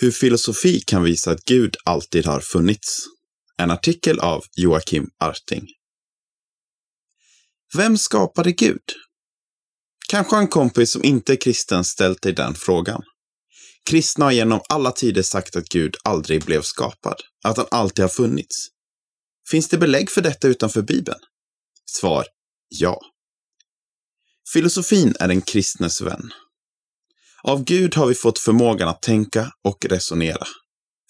Hur filosofi kan visa att Gud alltid har funnits. En artikel av Joakim Arting. Vem skapade Gud? Kanske har en kompis som inte är kristen ställt dig den frågan. Kristna har genom alla tider sagt att Gud aldrig blev skapad, att han alltid har funnits. Finns det belägg för detta utanför Bibeln? Svar ja. Filosofin är den kristnes vän. Av Gud har vi fått förmågan att tänka och resonera.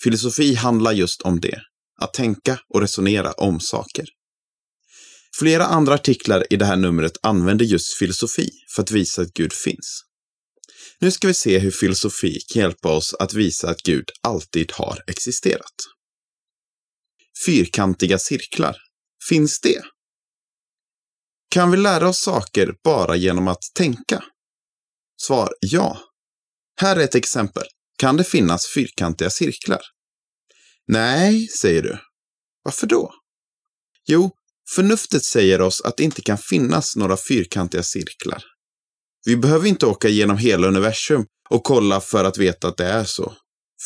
Filosofi handlar just om det, att tänka och resonera om saker. Flera andra artiklar i det här numret använder just filosofi för att visa att Gud finns. Nu ska vi se hur filosofi kan hjälpa oss att visa att Gud alltid har existerat. Fyrkantiga cirklar. Finns det? Kan vi lära oss saker bara genom att tänka? Svar ja. Här är ett exempel. Kan det finnas fyrkantiga cirklar? Nej, säger du. Varför då? Jo, förnuftet säger oss att det inte kan finnas några fyrkantiga cirklar. Vi behöver inte åka genom hela universum och kolla för att veta att det är så.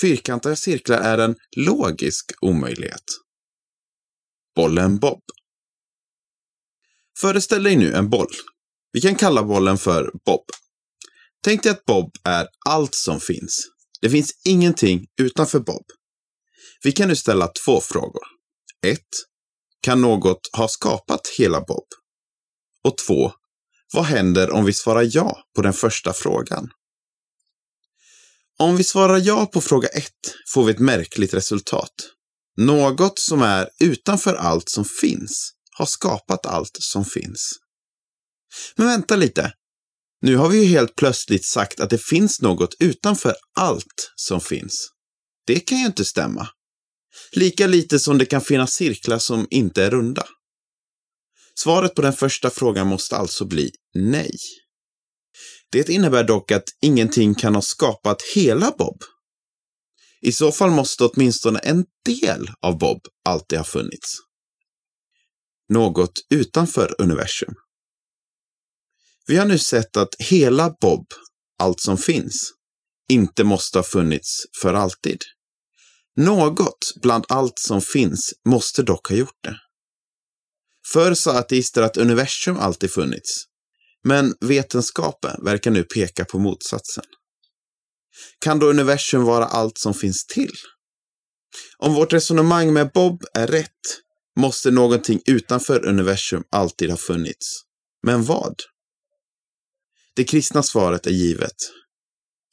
Fyrkantiga cirklar är en logisk omöjlighet. Bollen Bob. Föreställ dig nu en boll. Vi kan kalla bollen för Bob. Tänk dig att Bob är allt som finns. Det finns ingenting utanför Bob. Vi kan nu ställa två frågor. 1. Kan något ha skapat hela Bob? Och 2. Vad händer om vi svarar ja på den första frågan? Om vi svarar ja på fråga 1 får vi ett märkligt resultat. Något som är utanför allt som finns har skapat allt som finns. Men vänta lite. Nu har vi ju helt plötsligt sagt att det finns något utanför allt som finns. Det kan ju inte stämma. Lika lite som det kan finnas cirklar som inte är runda. Svaret på den första frågan måste alltså bli nej. Det innebär dock att ingenting kan ha skapat hela Bob. I så fall måste åtminstone en del av Bob alltid ha funnits. Något utanför universum. Vi har nu sett att hela Bob, allt som finns, inte måste ha funnits för alltid. Något bland allt som finns måste dock ha gjort det. Förr sa ateister att universum alltid funnits, men vetenskapen verkar nu peka på motsatsen. Kan då universum vara allt som finns till? Om vårt resonemang med Bob är rätt måste någonting utanför universum alltid ha funnits. Men vad? Det kristna svaret är givet.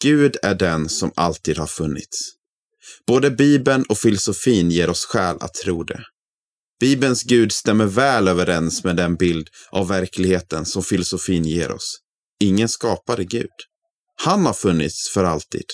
Gud är den som alltid har funnits. Både Bibeln och filosofin ger oss skäl att tro det. Bibelns Gud stämmer väl överens med den bild av verkligheten som filosofin ger oss. Ingen skapade Gud. Han har funnits för alltid.